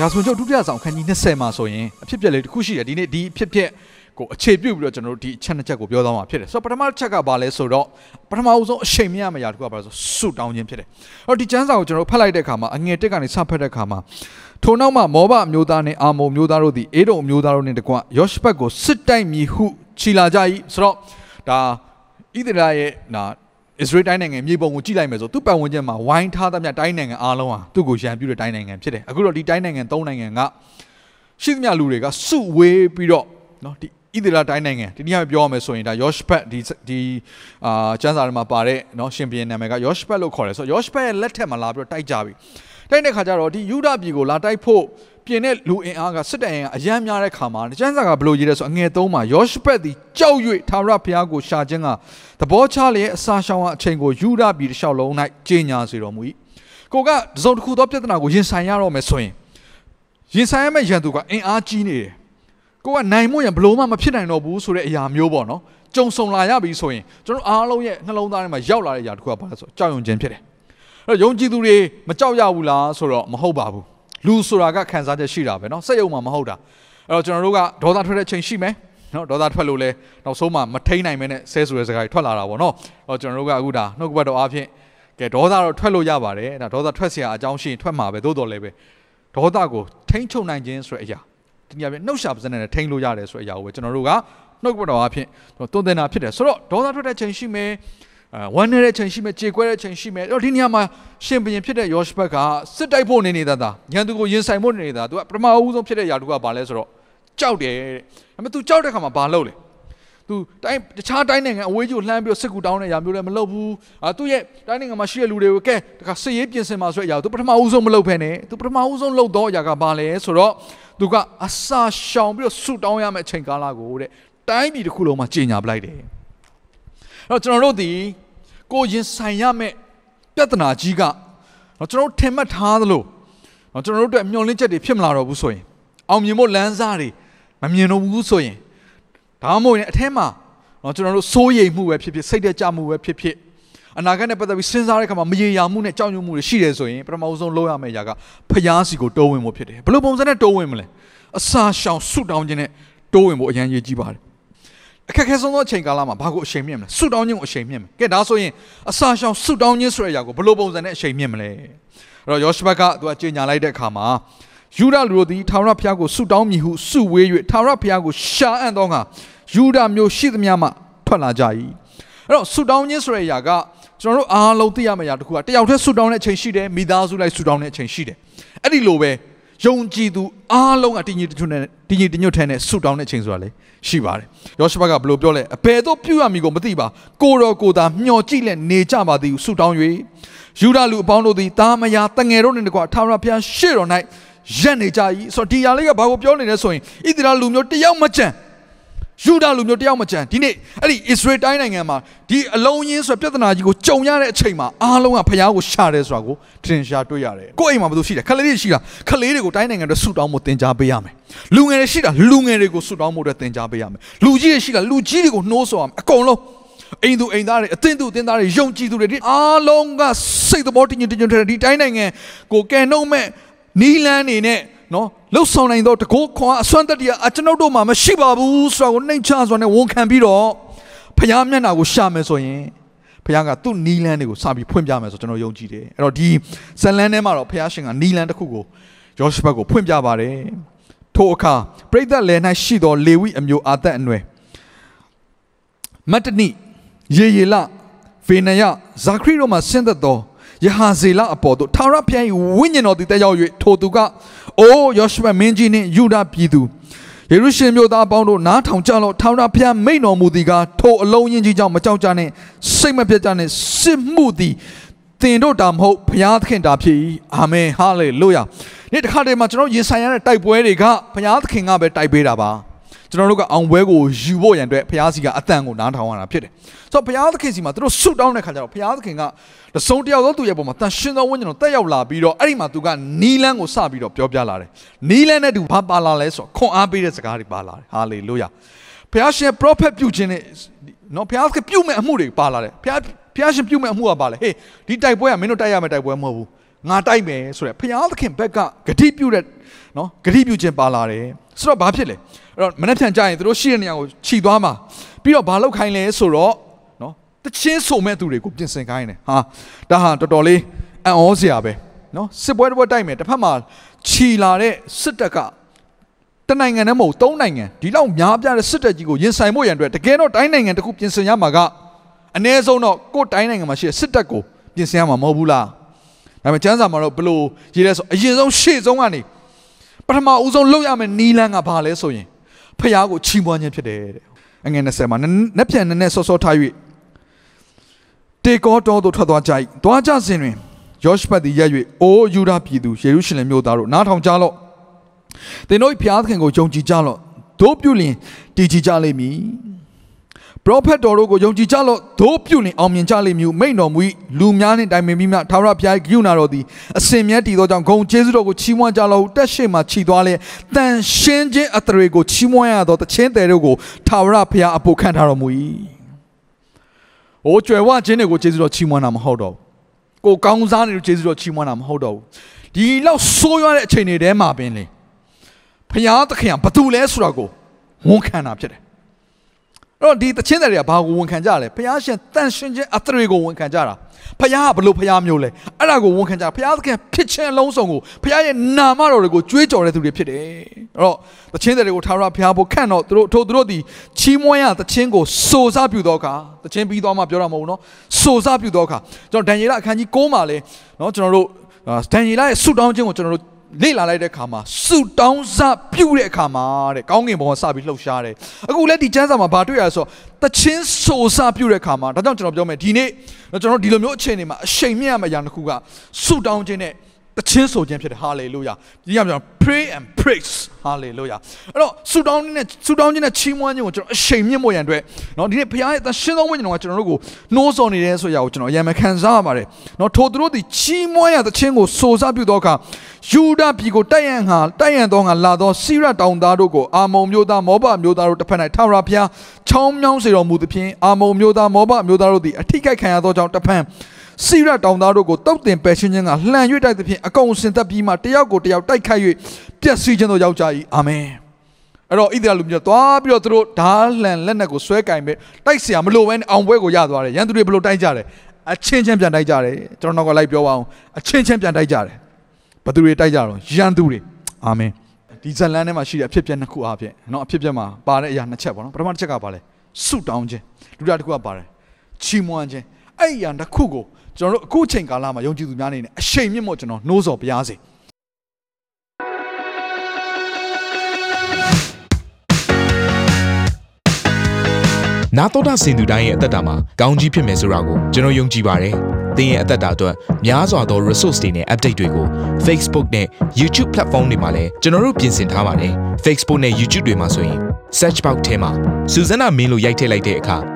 ရာဇဝင်ကျုပ်ဒုတိယဆောင်ခန်းကြီး20မှာဆိုရင်အဖြစ်ပြက်လေးတစ်ခုရှိတယ်ဒီနေ့ဒီအဖြစ်ပြက်ကိုအခြေပြုပြီးတော့ကျွန်တော်တို့ဒီအချက်နှစ်ချက်ကိုပြောသွားမှာဖြစ်တယ်။ဆိုတော့ပထမတစ်ချက်ကဘာလဲဆိုတော့ပထမအဆုံးအချိန်မရမရတစ်ခုကဘာလဲဆိုဆုတောင်းခြင်းဖြစ်တယ်။အဲ့တော့ဒီကျမ်းစာကိုကျွန်တော်တို့ဖတ်လိုက်တဲ့အခါမှာအငယ်တက်ကနေစဖတ်တဲ့အခါမှာထိုနောက်မှမောဘအမျိုးသားနှင့်အာမုန်မျိုးသားတို့သည်အေဒုံအမျိုးသားတို့နှင့်တကွယောရှဘတ်ကိုစစ်တိုက်မည်ဟုခြိလာကြ၏ဆိုတော့ဒါဣသရေလရဲ့နာ အစ္စရေးတိုင်းနိုင်ငံမြေပုံကိုကြည့်လိုက်မယ်ဆိုသူ့ပတ်ဝန်းကျင်မှာဝိုင်းထားသမျှတိုင်းနိုင်ငံအားလုံးဟာသူ့ကိုရန်ပြုတဲ့တိုင်းနိုင်ငံဖြစ်တယ်အခုတော့ဒီတိုင်းနိုင်ငံ၃နိုင်ငံကရှိသမျှလူတွေကစုဝေးပြီးတော့နော်ဒီဣသရေလတိုင်းနိုင်ငံဒီနေ့ကပြောရမယ်ဆိုရင်ဒါယောရှဖတ်ဒီဒီအာကျမ်းစာထဲမှာပါတဲ့နော်ရှင်ပြန်နာမည်ကယောရှဖတ်လို့ခေါ်တယ်ဆိုတော့ယောရှဖတ်ရဲ့လက်ထက်မှာလာပြီးတော့တိုက်ကြပြီ တိုက်တဲ့ခါကျတော့ဒီယူဒပြည်ကိုလာတိုက်ဖို့ပြင်တဲ့လူအင်အားကစစ်တပ်အင်အားအယမ်းများတဲ့ခါမှာကျမ်းစာကဘယ်လိုရေးလဲဆိုအငယ်၃မှာယောရှဘတ်သည်ကြောက်၍သာရဘုရားကိုရှာခြင်းကသဘောချလျက်အစာရှောင်အချိန်ကိုယူဒပြည်တစ်လျှောက်လုံး၌ကြီးညာစေတော်မူ၏ကိုကတစ်စုံတစ်ခုသောပြဿနာကိုရင်ဆိုင်ရတော့မယ်ဆိုရင်ရင်ဆိုင်ရမယ့်ရန်သူကအင်အားကြီးနေတယ်ကိုကနိုင်မို့ရဘလို့မှမဖြစ်နိုင်တော့ဘူးဆိုတဲ့အရာမျိုးပေါ့နော်ကြုံဆုံလာရပြီဆိုရင်ကျွန်တော်အားလုံးရဲ့နှလုံးသားထဲမှာရောက်လာတဲ့အရာတစ်ခုကဘာလဲဆိုကြောက်ရွံ့ခြင်းဖြစ်တယ်အဲ့ တော့ယုံကြည်သူတွေမကြောက်ရဘူးလားဆိုတော့မဟုတ်ပါဘူးလူဆိုတာကခံစားချက်ရှိတာပဲเนาะစက်ယုံမှာမဟုတ်တာအဲ့တော့ကျွန်တော်တို့ကဒေါသထွက်တဲ့ချိန်ရှိမယ်နော်ဒေါသထွက်လို့လဲနောက်ဆုံးမှမထိန်နိုင်မဲနဲ့ဆဲဆိုတဲ့စကားတွေထွက်လာတာပေါ့နော်။အော်ကျွန်တော်တို့ကအခုဒါနှုတ်ကပတ်တော်အားဖြင့်ကဲဒေါသတော့ထွက်လို့ရပါတယ်။ဒါဒေါသထွက်เสียအကြောင်းရှိရင်ထွက်မှာပဲသို့တော်လည်းပဲဒေါသကိုထိန်းချုပ်နိုင်ခြင်းဆိုတဲ့အရာဒီနေ့ပြနှုတ်ရှာပါစနဲ့ထိန်းလို့ရတယ်ဆိုတဲ့အရာကိုပဲကျွန်တော်တို့ကနှုတ်ကပတ်တော်အားဖြင့်တွန်းတင်တာဖြစ်တယ်ဆိုတော့ဒေါသထွက်တဲ့ချိန်ရှိမယ်အဲ ဝမ်းနည်းတဲ့အချိန်ရှိမယ်ကြေကွဲတဲ့အချိန်ရှိမယ်အဲ့တော့ဒီနေရာမှာရှင်ဘရင်ဖြစ်တဲ့ယောရှဘက်ကစစ်တိုက်ဖို့နေနေတာသာညံသူကိုရင်ဆိုင်ဖို့နေနေတာသူကပထမအဦးဆုံးဖြစ်တဲ့ယာတုကဘာလဲဆိုတော့ကြောက်တယ်တဲ့ဒါပေမဲ့ तू ကြောက်တဲ့ခါမှာဘာလုပ်လဲ तू တိုင်းတခြားတိုင်းနိုင်ငံအဝေးကြီးကိုလှမ်းပြီးစစ်ကူတောင်းတဲ့ຢာမျိုးလည်းမလုပ်ဘူးအာသူ့ရဲ့တိုင်းနိုင်ငံမှာရှိတဲ့လူတွေကိုကဲတခါစစ်ရေးပြင်ဆင်မှာဆိုတဲ့အရာ तू ပထမအဦးဆုံးမလုပ်ဖ ೇನೆ तू ပထမအဦးဆုံးလုပ်တော့အရာကဘာလဲဆိုတော့ तू ကအစာရှောင်ပြီးတော့ဆူတောင်းရမယ့်အချိန်ကာလကိုတဲ့တိုင်းပြည်တစ်ခုလုံးမှာကြီးညာပလိုက်တယ် တော့ကျွန်တော်တို့ဒီကိုရင်ဆိုင်ရမယ့်ပြဿနာကြီးကတော့ကျွန်တော်တို့ထင်မှတ်ထားသလိုတော့ကျွန်တော်တို့အတွက်မျှော်လင့်ချက်တွေဖြစ်မလာတော့ဘူးဆိုရင်အောင်မြင်ဖို့လမ်းစားတွေမမြင်တော့ဘူးဆိုရင်ဒါမှမဟုတ်ရင်အထက်မှာတော့ကျွန်တော်တို့စိုးရိမ်မှုပဲဖြစ်ဖြစ်စိတ်တက်ကြမှုပဲဖြစ်ဖြစ်အနာဂတ်နဲ့ပတ်သက်ပြီးစဉ်းစားတဲ့အခါမှာမရေရာမှုနဲ့ကြောက်ရွံ့မှုတွေရှိတယ်ဆိုရင်ပထမဆုံးလုပ်ရမယ့်အရာကဖျားစီကိုတိုးဝင်ဖို့ဖြစ်တယ်ဘယ်လိုပုံစံနဲ့တိုးဝင်မလဲအစာရှောင်ဆုတောင်းခြင်းနဲ့တိုးဝင်ဖို့အရန်ရည်ကြီးပါတယ် အခက်အခဲဆုံးသောအချိန်ကာလမှာဘာကိုအချိန်မြင့်မလဲဆုတောင်းခြင်းကိုအချိန်မြင့်မယ်ကဲဒါဆိုရင်အစာရှောင်ဆုတောင်းခြင်းဆိုတဲ့အရာကိုဘယ်လိုပုံစံနဲ့အချိန်မြင့်မလဲအဲ့တော့ယောရှဘတ်ကသူကကြေညာလိုက်တဲ့အခါမှာယူဒလူတို့သည်ထာဝရဘုရားကိုဆုတောင်းမည်ဟုဆုဝေး၍ထာဝရဘုရားကိုရှာအံ့သောငါယူဒမျိုးရှိသမျှမှထွက်လာကြ၏အဲ့တော့ဆုတောင်းခြင်းဆိုတဲ့အရာကကျွန်တော်တို့အားလုံးသိရမယ့်အရာတစ်ခုကတယောက်တည်းဆုတောင်းတဲ့အချိန်ရှိတယ်မိသားစုလိုက်ဆုတောင်းတဲ့အချိန်ရှိတယ်အဲ့ဒီလိုပဲ ယုံကြည်သူအားလုံးကတည်ငြိမ်တညွတ်နဲ့တည်ငြိမ်တညွတ်ထဲနဲ့ဆုတောင်းတဲ့အချိန်ဆိုတာလေရှိပါတယ်ယောရှဘတ်ကဘယ်လိုပြောလဲအဘယ်တော့ပြုရမည်ကိုမသိပါကိုတော်ကိုသာမျှော်ကြည့်လက်နေကြပါသည်ဟုဆုတောင်း၍ယူဒလူအပေါင်းတို့သည်တာမယာတငယ်တို့နှင့်တကွာထာဝရဘုရားရှေ့တော်၌ရက်နေကြ၏ဆိုတော့ဒီຢာလေးကဘာကိုပြောနေလဲဆိုရင်ဣသရေလလူမျိုးတယောက်မကြံ ယူဒလူမျိုးတယောက်မကြံဒီနေ့အဲ့ဒီအစ္စရေးတိုင်းနိုင်ငံမှာဒီအလုံးရင်းဆိုပြဿနာကြီးကိုကြုံရတဲ့အချိန်မှာအားလုံးကဖျားကိုရှာတယ်ဆိုတာကိုထင်ရှားတွေ့ရတယ်ကိုယ့်အိမ်မှာဘာလို့ရှိတယ်ခလေးတွေရှိတာခလေးတွေကိုတိုင်းနိုင်ငံတွေဆူတောင်းဖို့တင် जा ပေးရမယ်လူငယ်တွေရှိတာလူငယ်တွေကိုဆူတောင်းဖို့အတွက်တင် जा ပေးရမယ်လူကြီးတွေရှိတာလူကြီးတွေကိုနှိုးဆော်ရမယ်အကုန်လုံးအိမ်သူအိမ်သားတွေအသင်းသူအသင်းသားတွေယုံကြည်သူတွေဒီအားလုံးကစိတ်သဘောတည်ငြိမ်တည်ငြိမ်တဲ့ဒီတိုင်းနိုင်ငံကိုကယ်နှုတ်မဲ့နီးလန်းနေနဲ့ နော်လှုပ်ဆောင်နိုင်သောတကောခွန်အစွမ်းတတ္တိအကျွန်ုပ်တို့မှာမရှိပါဘူးဆိုတာကိုနှိမ်ချစွာနဲ့ဝန်ခံပြီးတော့ဖျားမျက်နှာကိုရှာမယ်ဆိုရင်ဖျားကသူ့နီးလန်းတွေကိုစပြီးဖွင့်ပြမယ်ဆိုကျွန်တော်ယုံကြည်တယ်အဲ့တော့ဒီဇလန်းထဲမှာတော့ဖျားရှင်ကနီးလန်းတစ်ခုကိုယောရှဘတ်ကိုဖွင့်ပြပါတယ်ထိုအခါပရိသတ်လယ်၌ရှိသောလေဝိအမျိုးအာသက်အနွယ်မတ္တနိယေယေလဖေနယဇာခရီတို့မှဆင်းသက်သောယဟာဇေလအပေါ်သို့ထာဝရဘုရား၏ဝိညာဉ်တော်သည်တက်ရောက်၍ထိုသူက အိုးယောရှုမင်းကြီးနှင့်ယူဒပြည်သူယေရုရှလင်မြို့သားအပေါင်းတို့နားထောင်ကြလော့ထာဝရဘုရားမိန့်တော်မူသည်ကားထိုအလုံးရင်ကြီးကြောင့်မကြောက်ကြနဲ့စိတ်မပြတ်ကြနဲ့စစ်မှုသည်သင်တို့တာမဟုတ်ဘုရားသခင်တာဖြစ်၏အာမင်ဟာလေလုယာနေ့တစ်ခါတည်းမှာကျွန်တော်ရင်ဆိုင်ရတဲ့တိုက်ပွဲတွေကဘုရားသခင်ကပဲတိုက်ပေးတာပါ ကျွန်တော်တို့ကအောင်ပွဲကိုယူဖို့ရန်အတွက်ဘုရားစီကအတန်ကိုနားထောင်ရတာဖြစ်တယ်ဆိုတော့ဘုရားသခင်စီမှာသူတို့ဆုတောင်းတဲ့ခါကျတော့ဘုရားသခင်ကတစုံတစ်ယောက်သောသူရဲ့ပုံမှာတန်ရှင်သောဝိညာဉ်တော်တက်ရောက်လာပြီးတော့အဲ့ဒီမှာသူကနီလန်းကိုစပြီးတော့ပြောပြလာတယ်နီလန်းနဲ့သူဘာပါလာလဲဆိုတော့ခွန်အားပေးတဲ့စကားတွေပါလာတယ်ဟာလေလုယာဘုရားရှင် prophet ပြုခြင်းနဲ့နော်ဘုရားသခင်ပြုမဲ့အမှုတွေပါလာတယ်ဘုရားဘုရားရှင်ပြုမဲ့အမှုကပါလေဟေးဒီတိုက်ပွဲကမင်းတို့တိုက်ရမယ့်တိုက်ပွဲမဟုတ်ဘူးငါတိုက်မယ်ဆိုရယ်ဘုရားသခင်ဘက်ကဂတိပြုတဲ့နော်ဂတိပြုခြင်းပါလာတယ် ဆိုတော့ဘာဖြစ်လဲအဲ့တော့မနေ့ပြန်ကြရင်သူတို့ရှိတဲ့နေရာကိုခြိသွားမှာပြီးတော့ဘာလုပ်ခိုင်းလဲဆိုတော့နော်တချင်းဆိုမဲ့သူတွေကိုပြင်ဆင်ခိုင်းတယ်ဟာဒါဟာတော်တော်လေးအံ့ဩစရာပဲနော်စစ်ပွဲတစ်ပွဲတိုက်မယ်တစ်ဖက်မှာခြီလာတဲ့စစ်တပ်ကတနိုင်ငံနဲ့မဟုတ်သုံးနိုင်ငံဒီလောက်များပြားတဲ့စစ်တပ်ကြီးကိုရင်ဆိုင်ဖို့ရန်အတွက်တကယ်တော့တိုင်းနိုင်ငံတစ်ခုပြင်ဆင်ရမှာကအ ਨੇ ဆုံးတော့ကိုယ်တိုင်းနိုင်ငံမှာရှိတဲ့စစ်တပ်ကိုပြင်ဆင်ရမှာမဟုတ်ဘူးလားဒါပေမဲ့ကျမ်းစာမှာတော့ဘလို့ရေးလဲဆိုအရင်ဆုံးရှေ့ဆုံးကနေ ပထမဦးဆုံးလုပ်ရမယ့်နီလန်းကဘာလဲဆိုရင်ဖះကိုချီးမွမ်းခြင်းဖြစ်တယ်တဲ့အငယ်20မှာနက်ပြန်နက်နဲ့စောစောထား၍တေကောတော်သို့ထွက်သွားကြ၏သွားကြစဉ်တွင်ယောရှဖတ်သည်ရက်၍အိုးယူဒာပြည်သူယေရုရှလင်မြို့သားတို့နားထောင်ကြလော့သင်တို့၏ဖျားသခင်ကိုယုံကြည်ကြလော့တို့ပြုလင်တည်ကြည်ကြလိမ့်မည် ပရောဖက်တော်တို့ကိုယုံကြည်ကြလော့တို့ပြုလင်အောင်မြင်ကြလိမ့်မည်မိန့်တော်မူ၏လူများနှင့်တိုင်ပင်ပြီးမှထာဝရဘုရား၏ဂရုဏာတော်သည်အစင်မြတ်တည်သောကြောင့်ဂုံကျေးဇူးတော်ကိုချီးမွမ်းကြလော့ဟုတက်ရှိမှခြိသွားလေတန်ရှင်းခြင်းအတရေကိုချီးမွမ်းရသောတခြင်းတယ်တို့ကိုထာဝရဘုရားအဖို့ခံထားတော်မူ၏။အိုးကြွယ်ဝခြင်းတွေကိုကျေးဇူးတော်ချီးမွမ်းတာမဟုတ်တော့ဘူး။ကိုကောင်းစားနေလို့ကျေးဇူးတော်ချီးမွမ်းတာမဟုတ်တော့ဘူး။ဒီလောက်ဆိုးရွားတဲ့အချိန်တွေထဲမှာပင်လေဘုရားသခင်ကဘာတူလဲဆိုတာကိုဝန်ခံတာဖြစ်တယ်အဲ့ တော့ဒီတခြင်းတွေကဘာကိုဝန်ခံကြလဲဘုရားရှင်တန်ရှင်ခြင်းအသရေကိုဝန်ခံကြတာဘုရားကဘလို့ဘုရားမျိုးလဲအဲ့ဒါကိုဝန်ခံကြဘုရားသခင်ဖြစ်ခြင်းအလုံးစုံကိုဘုရားရဲ့နာမတော်တွေကိုကြွေးကြော်တဲ့သူတွေဖြစ်တယ်အဲ့တော့တခြင်းတွေကိုထာဝရဘုရားဖို့ခန့်တော့သူတို့ထို့သူတို့ဒီချီးမွမ်းရတခြင်းကိုစိုးစားပြုသောအခါတခြင်းပြီးသွားမှပြောတာမဟုတ်ဘူးနော်စိုးစားပြုသောအခါကျွန်တော်ဒံယေလအခန်းကြီး9မှာလဲနော်ကျွန်တော်တို့ဒံယေလရဲ့ဆုတောင်းခြင်းကိုကျွန်တော်တို့ လေ့လာလိုက်တဲ့အခါမှာစုတောင်းစပြုတဲ့အခါမှာတဲ့ကောင်းကင်ဘုံကစပြီးလှုပ်ရှားတယ်အခုလည်းဒီကျမ်းစာမှာဗာတွေ့ရဆိုတချင်းဆိုစပြုတဲ့အခါမှာဒါကြောင့်ကျွန်တော်ပြောမယ်ဒီနေ့ကျွန်တော်ဒီလိုမျိုးအခြေအနေမှာအရှိန်မြင့်ရမယ့်အရာတစ်ခုကစုတောင်းခြင်းနဲ့ တချင်းဆိုခြင်းဖြစ်တယ်ဟာလေလုယာဒီကပြော pray and praise ဟာလေလုယာအဲ့တော့ဆုတောင်းခြင်းနဲ့ဆုတောင်းခြင်းနဲ့ချီးမွမ်းခြင်းကိုကျွန်တော်အရှိန်မြင့်ဖို့ရန်အတွက်เนาะဒီနေ့ဘုရားရဲ့သရှင်သောဝိညာဉ်တော်ကကျွန်တော်တို့ကိုနှိုးဆော်နေတယ်ဆိုရာကိုကျွန်တော်အရင်မခံစားရပါတယ်เนาะထိုသူတို့သည်ချီးမွမ်းရသခြင်းကိုစိုးစားပြုသောအခါယူဒပြည်ကိုတိုက်ရန်ဟာတိုက်ရန်သောငါလာသောစိရတောင်သားတို့ကိုအာမုံမျိုးသားမောဘမျိုးသားတို့တစ်ဖက်၌ထာဝရဘုရားချောင်းမြောင်းစေတော်မူသဖြင့်အာမုံမျိုးသားမောဘမျိုးသားတို့သည်အထိကိခံရသောကြောင့်တစ်ဖက် စိရတောင်သားတို့ကိုတုတ်တင်ပယ်ရှင်းခြင်းကလှန်၍တိုက်သဖြင့်အကုန်စင်သက်ပြီးမှတယောက်ကိုတယောက်တိုက်ခိုက်၍ပျက်စီးခြင်းတို့ရောက်ကြ၏အာမင်အဲ့တော့ဣသရေလလူမျိုးသွားပြီးတော့သူတို့ဓာလှန်လက်နက်ကိုဆွဲကင်ပဲတိုက်เสียမလို့ပဲအောင်ပွဲကိုရသွားတယ်ရန်သူတွေဘလို့တိုက်ကြတယ်အချင်းချင်းပြန်တိုက်ကြတယ်ကျွန်တော်တော့လိုက်ပြောပါအောင်အချင်းချင်းပြန်တိုက်ကြတယ်ဘသူတွေတိုက်ကြတော့ရန်သူတွေအာမင်ဒီဇလန်ထဲမှာရှိတဲ့အဖြစ်အပျက်နှစ်ခုအားဖြင့်เนาะအဖြစ်အပျက်မှာပါတဲ့အရာနှစ်ချက်ပေါ့နော်ပထမတစ်ချက်ကပါလဲဆုတောင်းခြင်းဒုတိယတစ်ခုကပါတယ်ချီးမွမ်းခြင်းအဲ့ဒီအရာတစ်ခုကို ကျွန်တော်တို့အခုချိန်ကာလမှာယုံကြည်သူများနေနဲ့အရှိန်မြင့်မို့ကျွန်တော်နှိုးဆော်ပြရစေ။နာတော်တာစင်သူတိုင်းရဲ့အသက်တာမှာကောင်းကြီးဖြစ်မယ်ဆိုတာကိုကျွန်တော်ယုံကြည်ပါတယ်။သင်ရဲ့အသက်တာအတွက်များစွာသော resource တွေနဲ့ update တွေကို Facebook နဲ့ YouTube platform တွေမှာလည်းကျွန်တော်တို့ပြင်ဆင်ထားပါတယ်။ Facebook နဲ့ YouTube တွေမှာဆိုရင် search box ထဲမှာစုစွမ်းနာမင်းလို့ရိုက်ထည့်လိုက်တဲ့အခါ